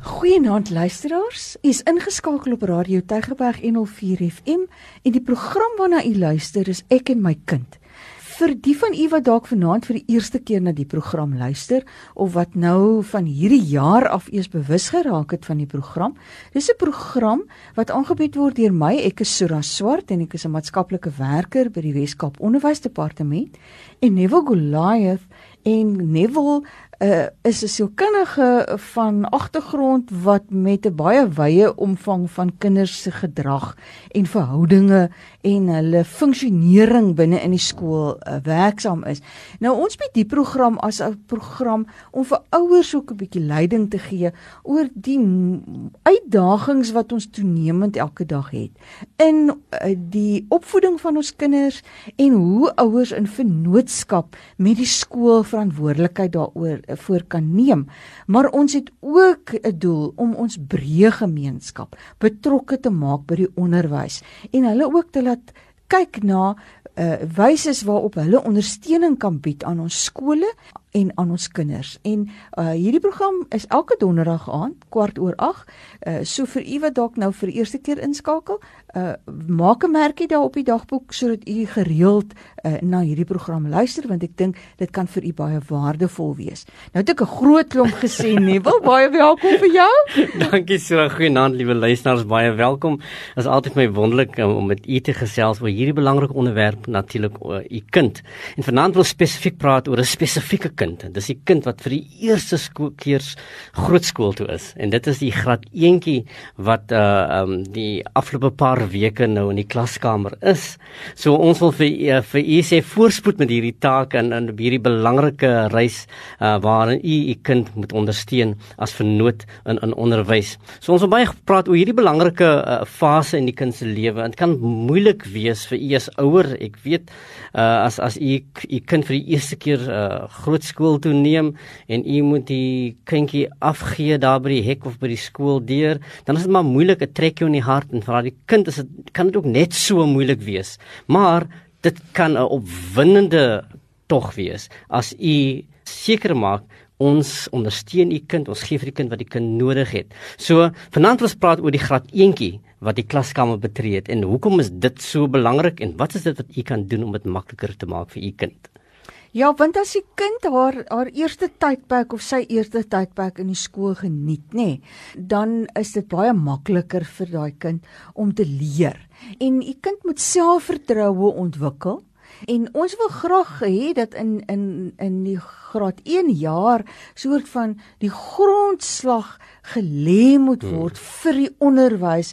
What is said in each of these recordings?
Goeienaand luisteraars. U is ingeskakel op Radio Tygerberg 104 FM en die program waarna u luister is Ek en my kind. Vir die van u wat dalk vanaand vir die eerste keer na die program luister of wat nou van hierdie jaar af eers bewus geraak het van die program, dis 'n program wat aangebied word deur my. Ek is Sura Swart en ek is 'n maatskaplike werker by die Wes-Kaap Onderwysdepartement en Neville Goliath en Neville uh, is 'n sielkundige van agtergrond wat met 'n baie wye omvang van kinders se gedrag en verhoudinge en hulle funksionering binne in die skool uh, werksaam is. Nou ons bied die program as 'n program om vir ouers ook 'n bietjie leiding te gee oor die uitdagings wat ons toenemend elke dag het in uh, die opvoeding van ons kinders en hoe ouers in vennootskap met die skool verantwoordelikheid daaroor voor kan neem. Maar ons het ook 'n doel om ons breë gemeenskap betrokke te maak by die onderwys en hulle ook te laat kyk na uh wyse waarop hulle ondersteuning kan bied aan ons skole en aan ons kinders. En uh hierdie program is elke donderdag aand kwart oor 8. Uh so vir u wat dalk nou vir die eerste keer inskakel, uh maak 'n merkie daar op die dagboek sodat u gereeld uh na hierdie program luister want ek dink dit kan vir u baie waardevol wees. Nou het ek 'n groot klomp gesê nie. Wil baie welkom vir jou. Dankie so goeienaand liewe luisteraars, baie welkom. Dit is altyd my wonderlik um, om met u te gesels oor hierdie belangrike onderwerp natuurlik oor u kind. En vanaand wil spesifiek praat oor 'n spesifieke kind. Dis die kind wat vir die eerste keer groot skool toe is. En dit is die graad 1tjie wat uh um die afgelope paar weke nou in die klaskamer is. So ons wil vir uh, vir u sê voorspoed met hierdie taak en in hierdie belangrike reis uh waarin u u kind moet ondersteun as vernoot in in onderwys. So ons wil baie praat oor hierdie belangrike uh, fase in die kind se lewe. Dit kan moeilik wees vir u as ouer. Ek weet uh as as u u kind vir die eerste keer uh groot skool toe neem en u moet die kindjie afgee daar by die hek of by die skool deur, dan is dit maar moeilik, 'n trekjie in die hart en vir die kind is dit kan dit ook net so moeilik wees. Maar dit kan 'n opwindende tog wees as u seker maak ons ondersteun u kind, ons gee vir die kind wat die kind nodig het. So, vanaand ons praat oor die graad 1tjie wat die klaskamer betree het en hoekom is dit so belangrik en wat is dit wat u kan doen om dit makliker te maak vir u kind? Ja, want as die kind haar haar eerste tydperk of sy eerste tydperk in die skool geniet, nê, nee, dan is dit baie makliker vir daai kind om te leer. En u kind moet selfvertroue ontwikkel. En ons wil graag hê dat in in in die graad 1 jaar soort van die grondslag gelê moet hmm. word hmm. vir die onderwys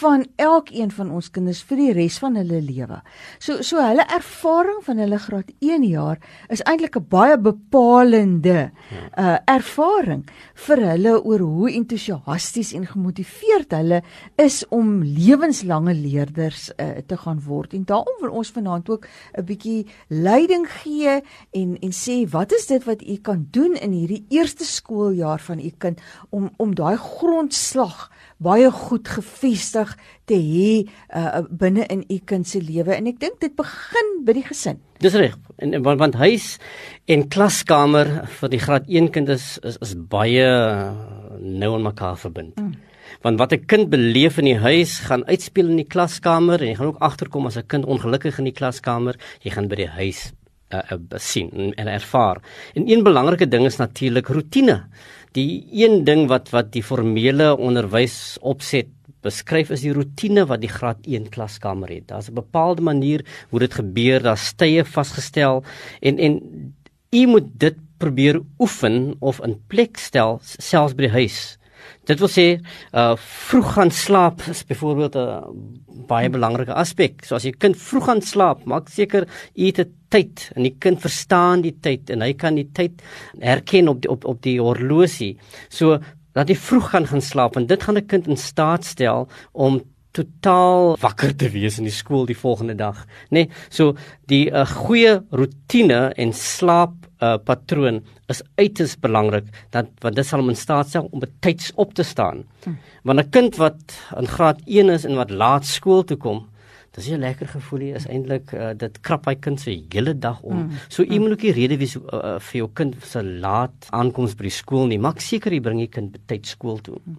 van elkeen van ons kinders vir die res van hulle lewe. So so hulle ervaring van hulle graad 1 jaar is eintlik 'n baie bepalende uh ervaring vir hulle oor hoe entoesiasties en gemotiveerd hulle is om lewenslange leerders uh, te gaan word. En daarom wil ons vanaand ook 'n bietjie leiding gee en en sê wat is dit wat u kan doen in hierdie eerste skooljaar van u kind om om daai grondslag baie goed gefestig te hê uh, binne in u kind se lewe en ek dink dit begin by die gesin. Dis reg. En want, want huis en klaskamer vir die graad 1 kind is is, is baie nou aan mekaar verbind. Mm. Want wat 'n kind beleef in die huis gaan uitspeel in die klaskamer en jy gaan ook agterkom as 'n kind ongelukkig in die klaskamer, jy gaan by die huis uh, uh, sien en, en ervaar. En een belangrike ding is natuurlik rotine die een ding wat wat die formele onderwys opset beskryf is die rotine wat die graad 1 klaskamer het. Daar's 'n bepaalde manier hoe dit gebeur, daar's tye vasgestel en en u moet dit probeer oefen of in plek stel selfs by die huis. Dit wil sê uh vroeg gaan slaap is byvoorbeeld 'n baie belangrike aspek. So as jy kind vroeg gaan slaap, maak seker jy het tyd en die kind verstaan die tyd en hy kan die tyd herken op die, op op die horlosie. So dat hy vroeg gaan gaan slaap en dit gaan 'n kind in staat stel om totaal wakker te wees in die skool die volgende dag, nê? Nee, so die 'n uh, goeie rotine en slaap uh, patroon is uiters belangrik dat want dit sal hom in staat stel om betyds op te staan. Hm. Want 'n kind wat in graad 1 is en wat laat skool toe kom, Dis 'n lekker gevoel hier is eintlik uh, dit krap hy kind se hele dag om. Mm. So u moet ook die rede wees uh, vir jou kind se laat aankoms by die skool nie. Maak seker jy bring die kind betyds skool toe. Mm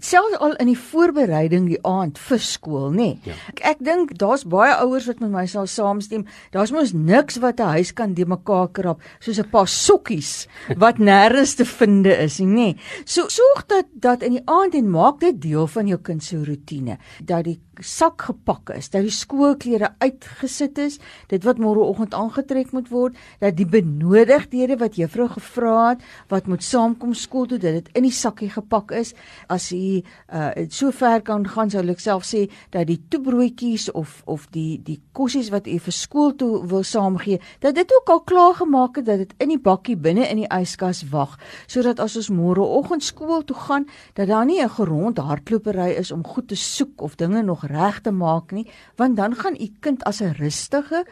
selfs al in die voorbereiding die aand vir skool nê nee. ja. ek, ek dink daar's baie ouers wat met my sal saamstem daar's mos niks wat 'n huis kan de mekaar krap soos 'n paar sokkies wat nêrens te vind is nê nee. so sorg dat dat in die aand en maak dit deel van jou kind se rotine dat die sak gepak is, dat die skoolklere uitgesit is, dit wat môreoggend aangetrek moet word, dat die benodigdhede wat juffrou gevra het, wat moet saamkom skool toe, dat dit in die sakkie gepak is. As jy uh so ver kan gaan, sou ek self sê dat die toebroodjies of of die die kossies wat jy vir skool toe wil saamgee, dat dit ook al klaar gemaak het dat dit in die bakkie binne in die yskas wag, sodat as ons môreoggend skool toe gaan, dat daar nie 'n gerond hardlopery is om goed te soek of dinge nog reg te maak nie, want dan gaan u kind as 'n rustige,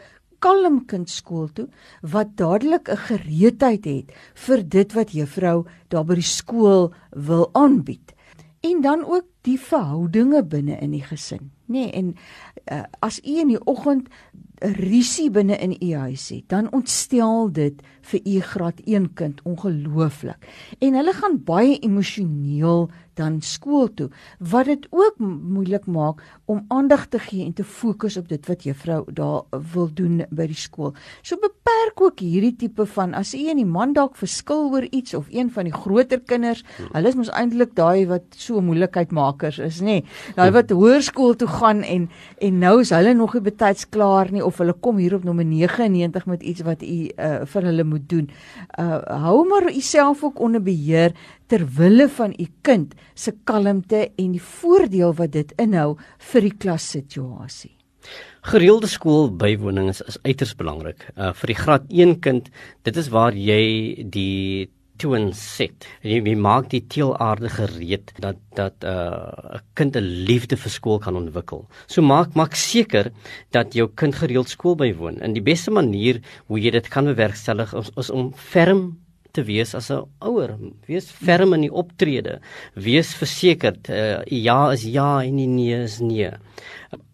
kalm kind skool toe wat dadelik 'n gereedheid het vir dit wat juffrou daar by die skool wil aanbied. En dan ook die verhoudinge binne in die gesin, nê? Nee, en uh, as u in die oggend 'n risie binne in u huis het, dan ontstel dit vir u graad 1 kind ongelooflik. En hulle gaan baie emosioneel dan skool toe wat dit ook moeilik maak om aandag te gee en te fokus op dit wat juffrou daar wil doen by die skool. So beperk ook hierdie tipe van as u en die man dalk verskil oor iets of een van die groter kinders, hulle is mos eintlik daai wat so moeilikheidmakers is, nê. Nee, daai wat hoërskool toe gaan en en nou is hulle nog nie betyds klaar nie of hulle kom hier op nommer 99 met iets wat u uh, vir hulle moet doen. Uh hou maar u self ook onder beheer ter wille van u kind se kalmte en die voordeel wat dit inhou vir die klassituasie. Gereelde skoolbywoning is, is uiters belangrik. Uh vir die graad 1 kind, dit is waar jy die toon set. Jy, jy maak die teelaarde gereed dat dat 'n uh, kind 'n liefde vir skool kan ontwikkel. So maak maak seker dat jou kind gereeld skool bywoon. En die beste manier hoe jy dit kan bewerkstellig is, is om ferm te wees as 'n ouer, wees ferm in die optrede, wees versekerd, uh, ja is ja en nie nee is nee.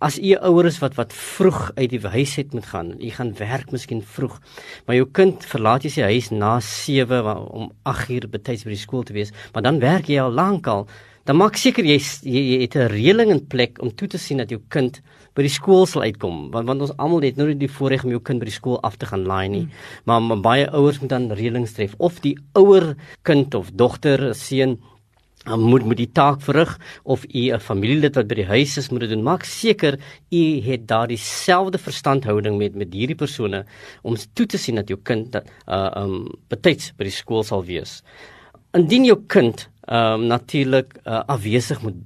As u ouer is wat wat vroeg uit die huis uit moet gaan, u gaan werk miskien vroeg, maar jou kind verlaat jy sy huis na 7 om 8 uur betyds by die skool te wees, maar dan werk jy al lankal dan maak seker jy, jy jy het 'n reëling in plek om toe te sien dat jou kind by die skool sal uitkom. Want want ons almal het nou nie die voorreg om jou kind by die skool af te gaan laai nie. Hmm. maar, maar baie ouers moet dan reëlings tref. Of die ouer kind of dogter seun moet moet die taak verrig of u 'n familielid wat by die huis is moet dit doen. Maak seker u het daardie selfde verstandhouding met met hierdie persone om toe te sien dat jou kind dat uh um betyds by die skool sal wees. Indien jou kind ehm um, natuurlik uh, afwesig moet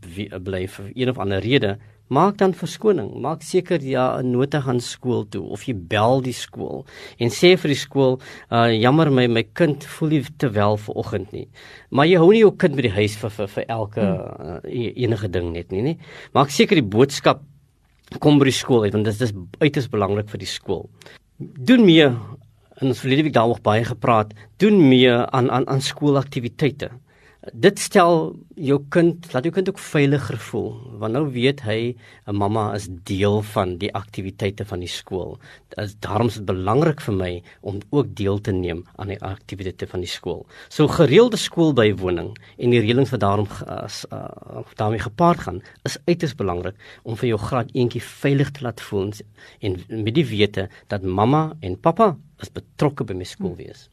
bly vir een of ander rede, maak dan verskoning. Maak seker ja 'n nota gaan skool toe of jy bel die skool en sê vir die skool, uh, jammer my my kind voel nie te wel vir oggend nie. Maar jy hou nie jou kind by die huis vir vir, vir elke uh, enige ding net nie, nie. Maak seker die boodskap kom by die skool uit want dit is uiters belangrik vir die skool. Doen meer en ons verlede week daaroor baie gepraat, doen meer aan aan aan skoolaktiwiteite dit stel jou kind laat jou kind ook veiliger voel want nou weet hy 'n mamma is deel van die aktiwiteite van die skool. Dit is daarom is dit belangrik vir my om ook deel te neem aan die aktiwiteite van die skool. So gereelde skoolbywoning en die reëlings wat daarom as uh, daarmee gepaard gaan is uiters belangrik om vir jou graad eentjie veilig te laat voel en met die wete dat mamma en pappa is betrokke by my skool wees. Hmm.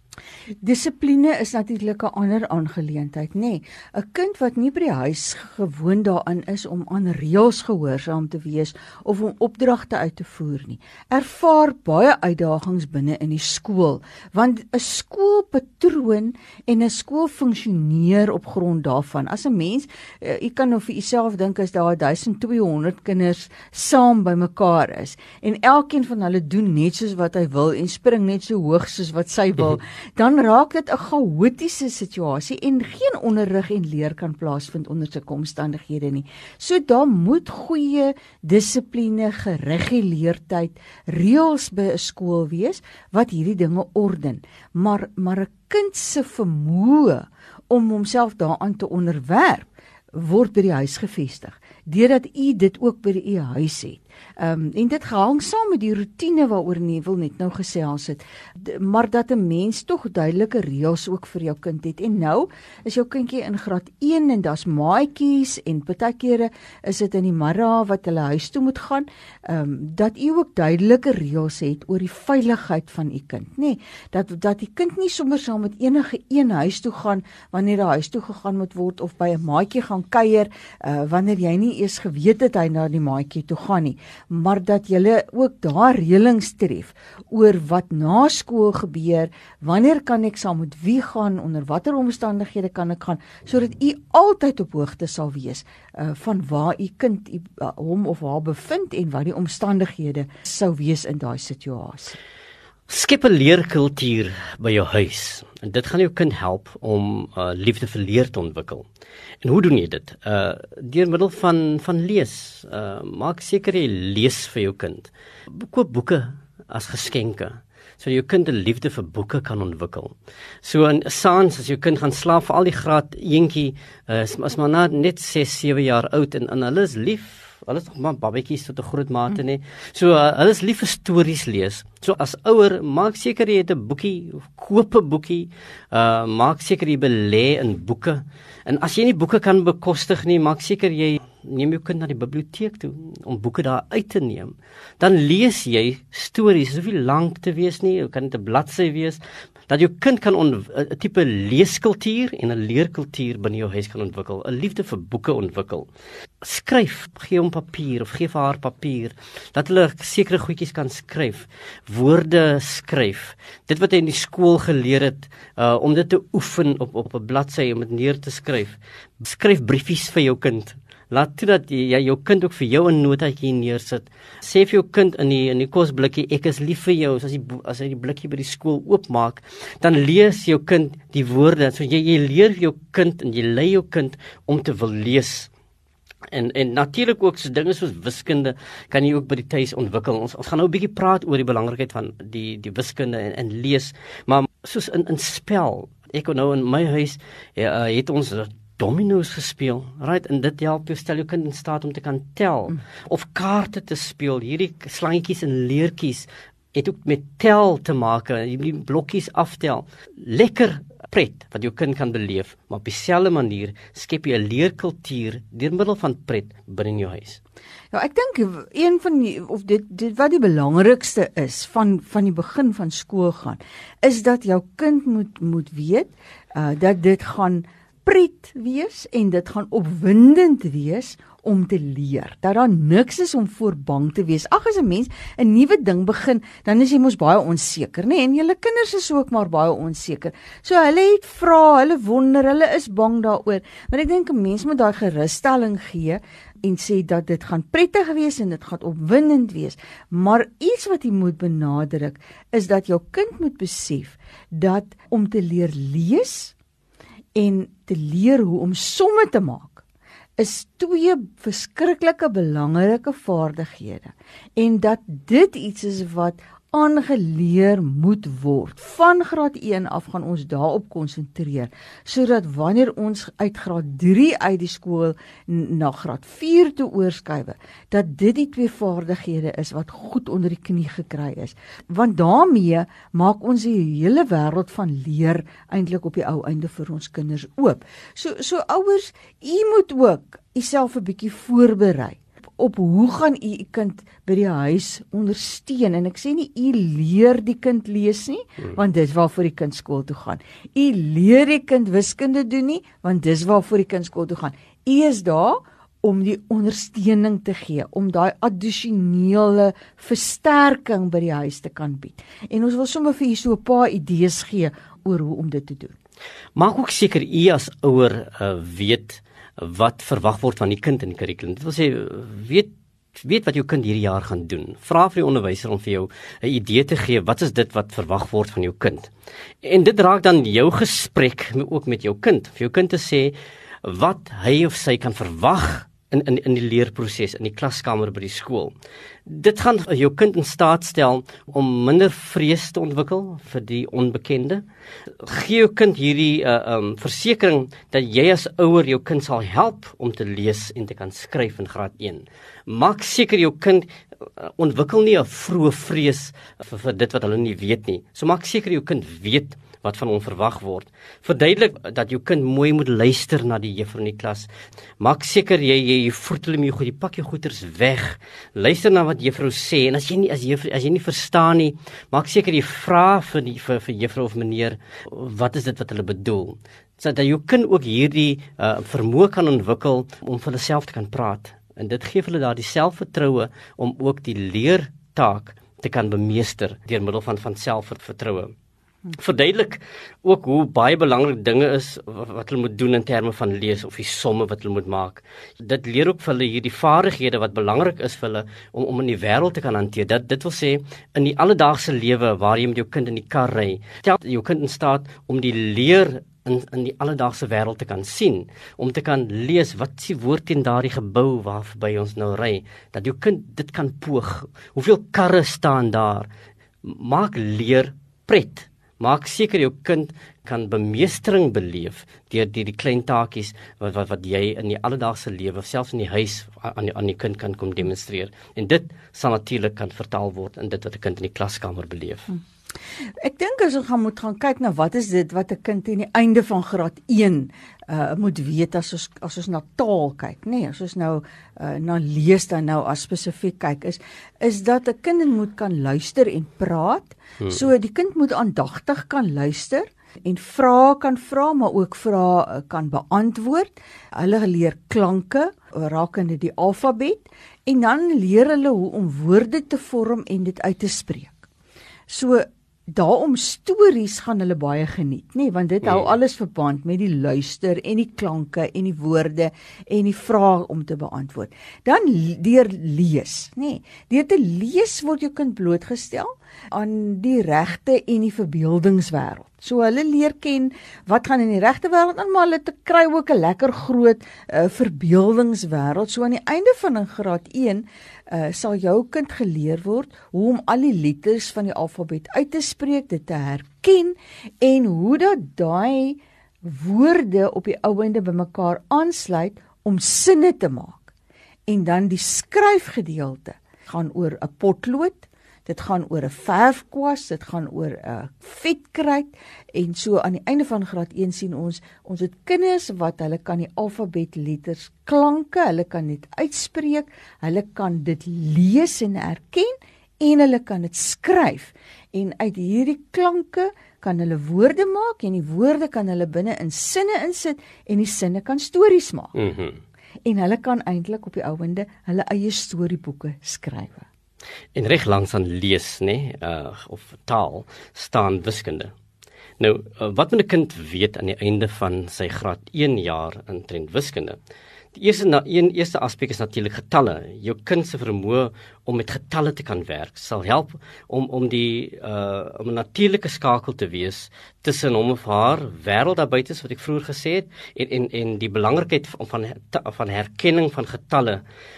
Dissipline is natuurlik 'n ander aangeleentheid, nê. Nee, 'n Kind wat nie by die huis gewoond daaraan is om aan reëls gehoorsaam te wees of om opdragte uit te voer nie, ervaar baie uitdagings binne in die skool, want 'n skoolpatroon en 'n skool funksioneer op grond daarvan. As 'n mens, uh, jy kan nou vir jouself dink as daar 1200 kinders saam bymekaar is en elkeen van hulle doen net soos wat hy wil en spring net so hoog soos wat sy wil. dan raak dit 'n chaotiese situasie en geen onderrig en leer kan plaasvind onder sulke omstandighede nie. So daar moet goeie dissipline, gereguleerdheid, reëls by 'n skool wees wat hierdie dinge orden. Maar maar 'n kind se vermoë om homself daaraan te onderwerp word by die huis gevestig deurdat u dit ook by u huis het Ehm um, en dit hang saam met die rotine waaroor Neville net nou gesels het. D maar dat 'n mens tog duidelike reëls ook vir jou kind het. En nou is jou kindjie in graad 1 en daar's maatjies en baie kere is dit in die middag wat hulle huis toe moet gaan. Ehm um, dat u ook duidelike reëls het oor die veiligheid van u kind, nê? Nee, dat dat die kind nie sommer saam met enige een huis toe gaan wanneer hy huis toe gegaan moet word of by 'n maatjie gaan kuier uh, wanneer jy nie eers geweet het hy na die maatjie toe gaan nie maar dat jy ook daar reëlings tref oor wat na skool gebeur wanneer kan ek saam met wie gaan onder watter omstandighede kan ek gaan sodat u altyd op hoogte sal wees uh, van waar u kind u, uh, hom of haar bevind en wat die omstandighede sou wees in daai situasie Skep 'n leerkultuur by jou huis. En dit gaan jou kind help om uh, liefde vir leer te ontwikkel. En hoe doen jy dit? Uh deur middel van van lees. Uh maak seker jy lees vir jou kind. Koop boeke as geskenke sodat jou kind 'n liefde vir boeke kan ontwikkel. So in saans as jou kind gaan slaap vir al die graad eentjie uh, is maar net 6, 7 jaar oud en, en hulle is lief Hulle is nog maar babatjies tot 'n groot mate nê. So uh, hulle is lief vir stories lees. So as ouer, maak seker jy het 'n boekie of koop 'n boekie. Uh maak seker jy belê in boeke. En as jy nie boeke kan bekostig nie, maak seker jy neem jou kind na die biblioteek toe om boeke daar uit te neem. Dan lees jy stories, dit hoef nie lank te wees nie, dit kan net 'n bladsy wees, dat jou kind kan 'n tipe leeskultuur en 'n leerkultuur binne jou huis kan ontwikkel, 'n liefde vir boeke ontwikkel. Skryf, gee hom papier of gee vir haar papier dat hulle sekere goedjies kan skryf, woorde skryf. Dit wat hy in die skool geleer het, uh om dit te oefen op op 'n bladsy om dit neer te skryf. Skryf briefies vir jou kind. Laat toe dat jy jou kind ook vir jou 'n notaatjie neersit. Sê vir jou kind in die in die kosblikkie ek is lief vir jou. As jy as hy die blikkie by die skool oopmaak, dan lees jou kind die woorde. So jy jy leer jou kind en jy lei jou kind om te wil lees. En en natuurlik ook so dinge soos wiskunde kan jy ook by die tuis ontwikkel. Ons ons gaan nou 'n bietjie praat oor die belangrikheid van die die wiskunde en, en lees, maar soos in in spel. Ek nou in my huis ja, het ons domino's gespeel. Right, en dit help jou stel jou kind in staat om te kan tel mm. of kaarte te speel. Hierdie slangetjies en leertjies het ook met tel te maak. Jy moet blokkies aftel. Lekker pret wat jou kind kan beleef, maar op dieselfde manier skep jy 'n leerkultuur deur middel van pret binne in jou huis. Ja, ek dink een van die of dit dit wat die belangrikste is van van die begin van skool gaan, is dat jou kind moet moet weet uh dat dit gaan pret wees en dit gaan opwindend wees om te leer. Dat daar niks is om voor bang te wees. Ag as 'n mens 'n nuwe ding begin, dan is jy mos baie onseker, nê? Nee? En julle kinders is ook maar baie onseker. So hulle het vra, hulle wonder, hulle is bang daaroor. Maar ek dink 'n mens moet daai gerusstelling gee en sê dat dit gaan prettig wees en dit gaan opwindend wees. Maar iets wat jy moet benadruk is dat jou kind moet besef dat om te leer lees en te leer hoe om somme te maak is twee verskriklike belangrike vaardighede en dat dit iets is wat aangeleer moet word. Van graad 1 af gaan ons daarop konsentreer sodat wanneer ons uit graad 3 uit die skool na graad 4 toe oorskuif, dat dit die twee vaardighede is wat goed onder die knie gekry is. Want daarmee maak ons die hele wêreld van leer eintlik op die ou einde vir ons kinders oop. So so ouers, u moet ook uself 'n bietjie voorberei op hoe gaan u u kind by die huis ondersteun en ek sê nie u leer die kind lees nie hmm. want dis waarvoor die kind skool toe gaan. U leer die kind wiskunde doen nie want dis waarvoor die kind skool toe gaan. U is daar om die ondersteuning te gee, om daai addisionele versterking by die huis te kan bied. En ons wil sommer vir u so 'n paar idees gee oor hoe om dit te doen. Maak ook seker u as ouer uh, weet wat verwag word van die kind in die kurrikulum. Dit wil sê weet weet wat jou kind hierdie jaar gaan doen. Vra vir die onderwyser om vir jou 'n idee te gee wat is dit wat verwag word van jou kind. En dit raak dan jou gesprek ook met jou kind. Vir jou kind te sê wat hy of sy kan verwag in in in die leerproses in die klaskamer by die skool. Dit gaan jou kind in staat stel om minder vrees te ontwikkel vir die onbekende. Gee jou kind hierdie uh um versekering dat jy as ouer jou kind sal help om te lees en te kan skryf in graad 1. Maak seker jou kind uh, ontwikkel nie 'n vroeë vrees vir, vir dit wat hulle nie weet nie. So maak seker jou kind weet wat van hom verwag word. Verduidelik dat jou kind mooi moet luister na die juffrou in die klas. Maak seker jy jy, jy voetel hom jy goed, jy pak jou goeders weg. Luister na wat juffrou sê en as jy nie as juffrou as jy nie verstaan nie, maak seker jy vra vir die vir, vir juffrou of meneer wat is dit wat hulle bedoel. Sodat jou kind ook hierdie uh, vermoë kan ontwikkel om vir hulle self te kan praat. En dit gee hulle daardie selfvertroue om ook die leertaak te kan bemeester deur middel van van selfvertroue verduidelik ook hoe baie belangrik dinge is wat hulle moet doen in terme van lees of die somme wat hulle moet maak. Dit leer ook vir hulle hierdie vaardighede wat belangrik is vir hulle om om in die wêreld te kan hanteer. Dit dit wil sê in die alledaagse lewe waar jy met jou kind in die kar ry, stel jou kind in staat om die leer in in die alledaagse wêreld te kan sien, om te kan lees wat s'ie woord in daardie gebou waar verby ons nou ry, dat jou kind dit kan poog. Hoeveel karre staan daar? Maak leer pret Maak seker jou kind kan bemeestering beleef deur die, die klein taakies wat wat wat jy in die alledaagse lewe selfs in die huis aan aan die kind kan kom demonstreer. En dit sal natuurlik kan vertaal word in dit wat 'n kind in die klaskamer beleef. Hmm. Ek dink as ons gaan moet gaan kyk na wat is dit wat 'n kind teen die einde van graad 1 uh moet weet as ons as ons na taal kyk, nê, nee, as ons nou uh na lees dan nou as spesifiek kyk is is dat 'n kind moet kan luister en praat. Hmm. So die kind moet aandagtig kan luister en vra kan vra maar ook vra uh, kan beantwoord. Hulle leer klanke rakende die alfabet en dan leer hulle hoe om woorde te vorm en dit uit te spreek. So daarom stories gaan hulle baie geniet, nê, nee, want dit hou mm. alles verband met die luister en die klanke en die woorde en die vrae om te beantwoord. Dan deur lees, nê. Nee, deur te lees word jou kind blootgestel aan die regte en die verbeeldingswêreld. So hulle leer ken wat gaan in die regte wêreld aan, maar hulle te kry ook 'n lekker groot uh, verbeeldingswêreld. So aan die einde van 'n graad 1 uh, sal jou kind geleer word hoe om al die letters van die alfabet uit te spreek, dit te herken en hoe dat daai woorde op die ouende bymekaar aansluit om sinne te maak. En dan die skryfgedeelte gaan oor 'n potlood dit gaan oor 'n verfkwas, dit gaan oor 'n vetkruit en so aan die einde van graad 1 sien ons ons het kinders wat hulle kan die alfabet letters klanke, hulle kan dit uitspreek, hulle kan dit lees en erken en hulle kan dit skryf en uit hierdie klanke kan hulle woorde maak en die woorde kan hulle binne in sinne insit en die sinne kan stories maak. Mhm. Mm en hulle kan eintlik op die ouende hulle eie storieboeke skryf. En reg langs aan lees, nê, nee, uh of taal staan wiskunde. Nou, uh, wat moet 'n kind weet aan die einde van sy graad 1 jaar in trend wiskunde? Die eerste na een eerste aspek is natuurlik getalle. Jou kind se vermoë om met getalle te kan werk sal help om om die uh om 'n natuurlike skakel te wees tussen hom of haar wêreld daar buite wat ek vroeër gesê het en en en die belangrikheid van van, van herkenning van getalle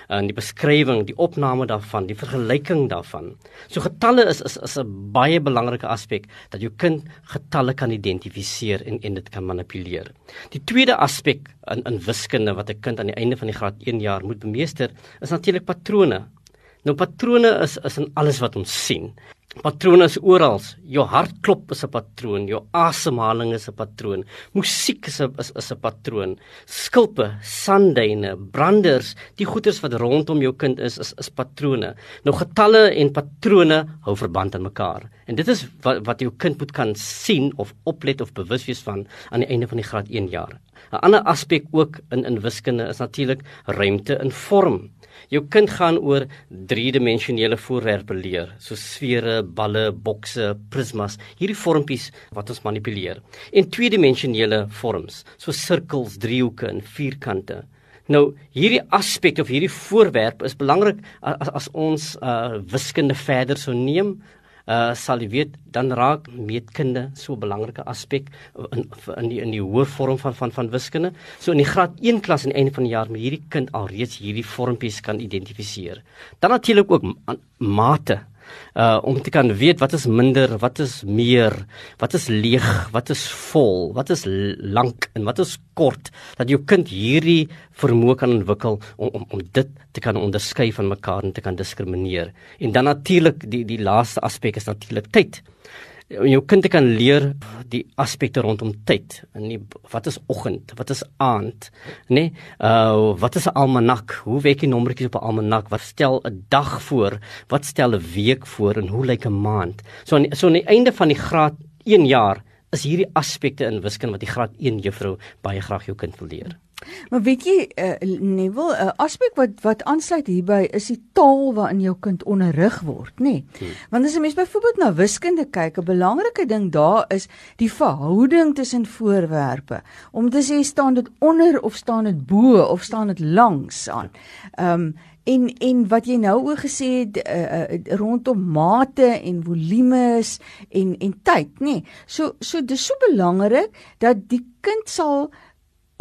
en die beskrywing, die opname daarvan, die vergelyking daarvan. So getalle is is is 'n baie belangrike aspek dat jou kind getalle kan identifiseer en en dit kan manipuleer. Die tweede aspek in in wiskunde wat 'n kind aan die einde van die graad 1 jaar moet bemeester is natuurlik patrone. Nou patrone is is in alles wat ons sien. Patrone is oral. Jou hartklop is 'n patroon, jou asemhaling is 'n patroon, musiek is 'n is, 'n patroon. Skulpe, sandduine, branders, die goeters wat rondom jou kind is, is is patrone. Nou getalle en patrone hou verband aan mekaar. En dit is wat wat jou kind moet kan sien of oplet of bewus wees van aan die einde van die graad 1 jaar. 'n Ander aspek ook in in wiskunde is natuurlik ruimte in vorm. Jou kind gaan oor driedimensionele voorwerpe leer, so sfere, balle, bokse, prismas, hierdie vormpies wat ons manipuleer. En tweedimensionele vorms, so sirkels, driehoeke en vierkante. Nou, hierdie aspek of hierdie voorwerp is belangrik as, as ons uh wiskunde verder sou neem uh sal jy weet dan raak meetkunde so 'n belangrike aspek in in die in die hoër vorm van van van wiskunde. So in die graad 1 klas aan die einde van die jaar moet hierdie kind alreeds hierdie vormpies kan identifiseer. Dan natuurlik ook mate uh om te kan weet wat is minder, wat is meer, wat is leeg, wat is vol, wat is lank en wat is kort dat jou kind hierdie vermoë kan ontwikkel om om om dit te kan onderskei van mekaar en te kan diskrimineer. En dan natuurlik die die laaste aspek is natuurlik tyd jou kind te kan leer die aspekte rondom tyd en nie wat is oggend, wat is aand, nê? Nee? Uh wat is 'n almanak? Hoe werk die nommertjies op 'n almanak? Wat stel 'n dag voor? Wat stel 'n week voor en hoe lyk 'n maand? So aan so aan die einde van die graad 1 jaar is hierdie aspekte in wiskunde wat die graad 1 juffrou baie graag jou kind wil leer. Maar weet jy, uh, Neville, 'n uh, aspek wat wat aansluit hierby is die taal waarin jou kind onderrig word, nê? Nee. Hmm. Want as 'n mens byvoorbeeld na wiskunde kyk, 'n belangrike ding daar is die verhouding tussen voorwerpe. Om te sê staan dit onder of staan dit bo of staan dit langs aan. Ehm um, en en wat jy nou ook gesê het uh, uh, rondom mate en volumes en en tyd, nê? Nee. So so dis so belangrik dat die kind sal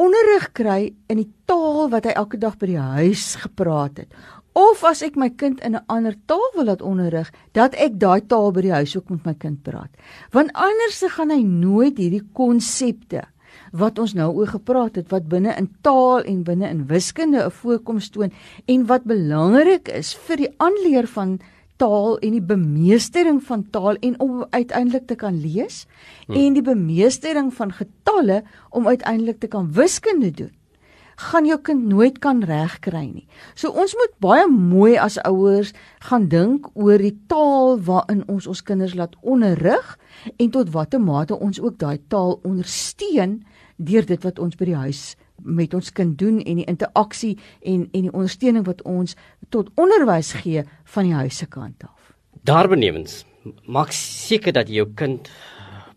onderrig kry in die taal wat hy elke dag by die huis gepraat het. Of as ek my kind in 'n ander taal wil laat onderrig, dat ek daai taal by die huis ook met my kind praat. Want anders gaan hy nooit hierdie konsepte wat ons nou oor gepraat het wat binne in taal en binne in wiskunde 'n voorkoms toon en wat belangrik is vir die aanleer van taal en die bemeestering van taal en om uiteindelik te kan lees hmm. en die bemeestering van getalle om uiteindelik te kan wiskunde doen gaan jou kind nooit kan regkry nie. So ons moet baie mooi as ouers gaan dink oor die taal waarin ons ons kinders laat onderrig en tot watter mate ons ook daai taal ondersteun deur dit wat ons by die huis met ons kind doen en die interaksie en en die ondersteuning wat ons tot onderwys gee van die huise kant af. Daarbenewens maak seker dat jy jou kind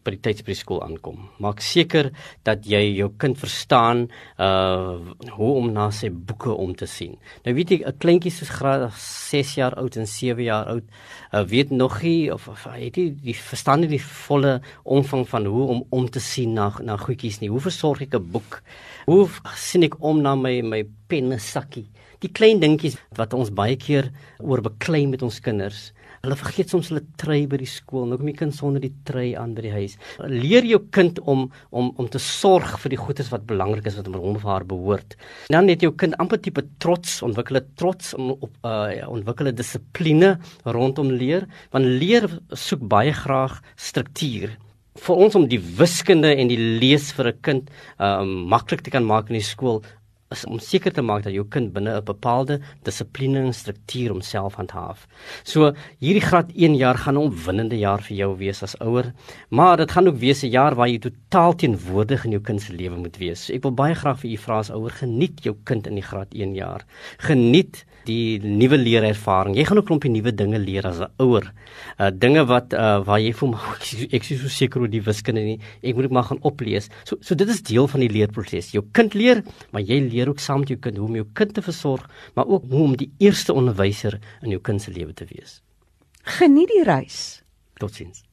by die tyd by die skool aankom. Maak seker dat jy jou kind verstaan uh hoe om na sy boeke om te sien. Nou weet jy 'n kleintjie soos graad 6 jaar oud en 7 jaar oud uh, weet nog nie of, of het jy die verstaan nie die volle omvang van hoe om om te sien na na goedjies nie. Hoe versorg ek 'n boek? Hoe sien ek om na my my penne sakkie? Die klein dingetjies wat ons baie keer oor beklei met ons kinders. Hulle vergeet soms hulle trei by die skool. Nou kom die kind sonder die trei aan by die huis. Leer jou kind om om om te sorg vir die goedes wat belangrik is wat hom of haar behoort. Dan het jou kind amper tipe trots, ontwikkel 'n trots om op uh ontwikkel 'n dissipline rondom leer, want leer soek baie graag struktuur vir ons om die wiskunde en die lees vir 'n kind um maklik te kan maak in die skool is om seker te maak dat jou kind binne 'n bepaalde dissipline en struktuur homself handhaaf. So hierdie graad 1 jaar gaan 'n opwindende jaar vir jou wees as ouer, maar dit gaan ook wees 'n jaar waar jy totaal teenwoordig in jou kind se lewe moet wees. So ek wil baie graag vir u vra as ouer, geniet jou kind in die graad 1 jaar. Geniet die nuwe leerervaring. Jy gaan ook 'n klompie nuwe dinge leer as 'n ouer. Uh dinge wat uh waar jy voel maar ek, ek is so seker oor die wiskunde nie. Ek moet dit maar gaan oplees. So so dit is deel van die leerproses. Jou kind leer, maar jy leer ook saam met jou kind hoe om jou kind te versorg, maar ook hoe om die eerste onderwyser in jou kind se lewe te wees. Geniet die reis. Totsiens.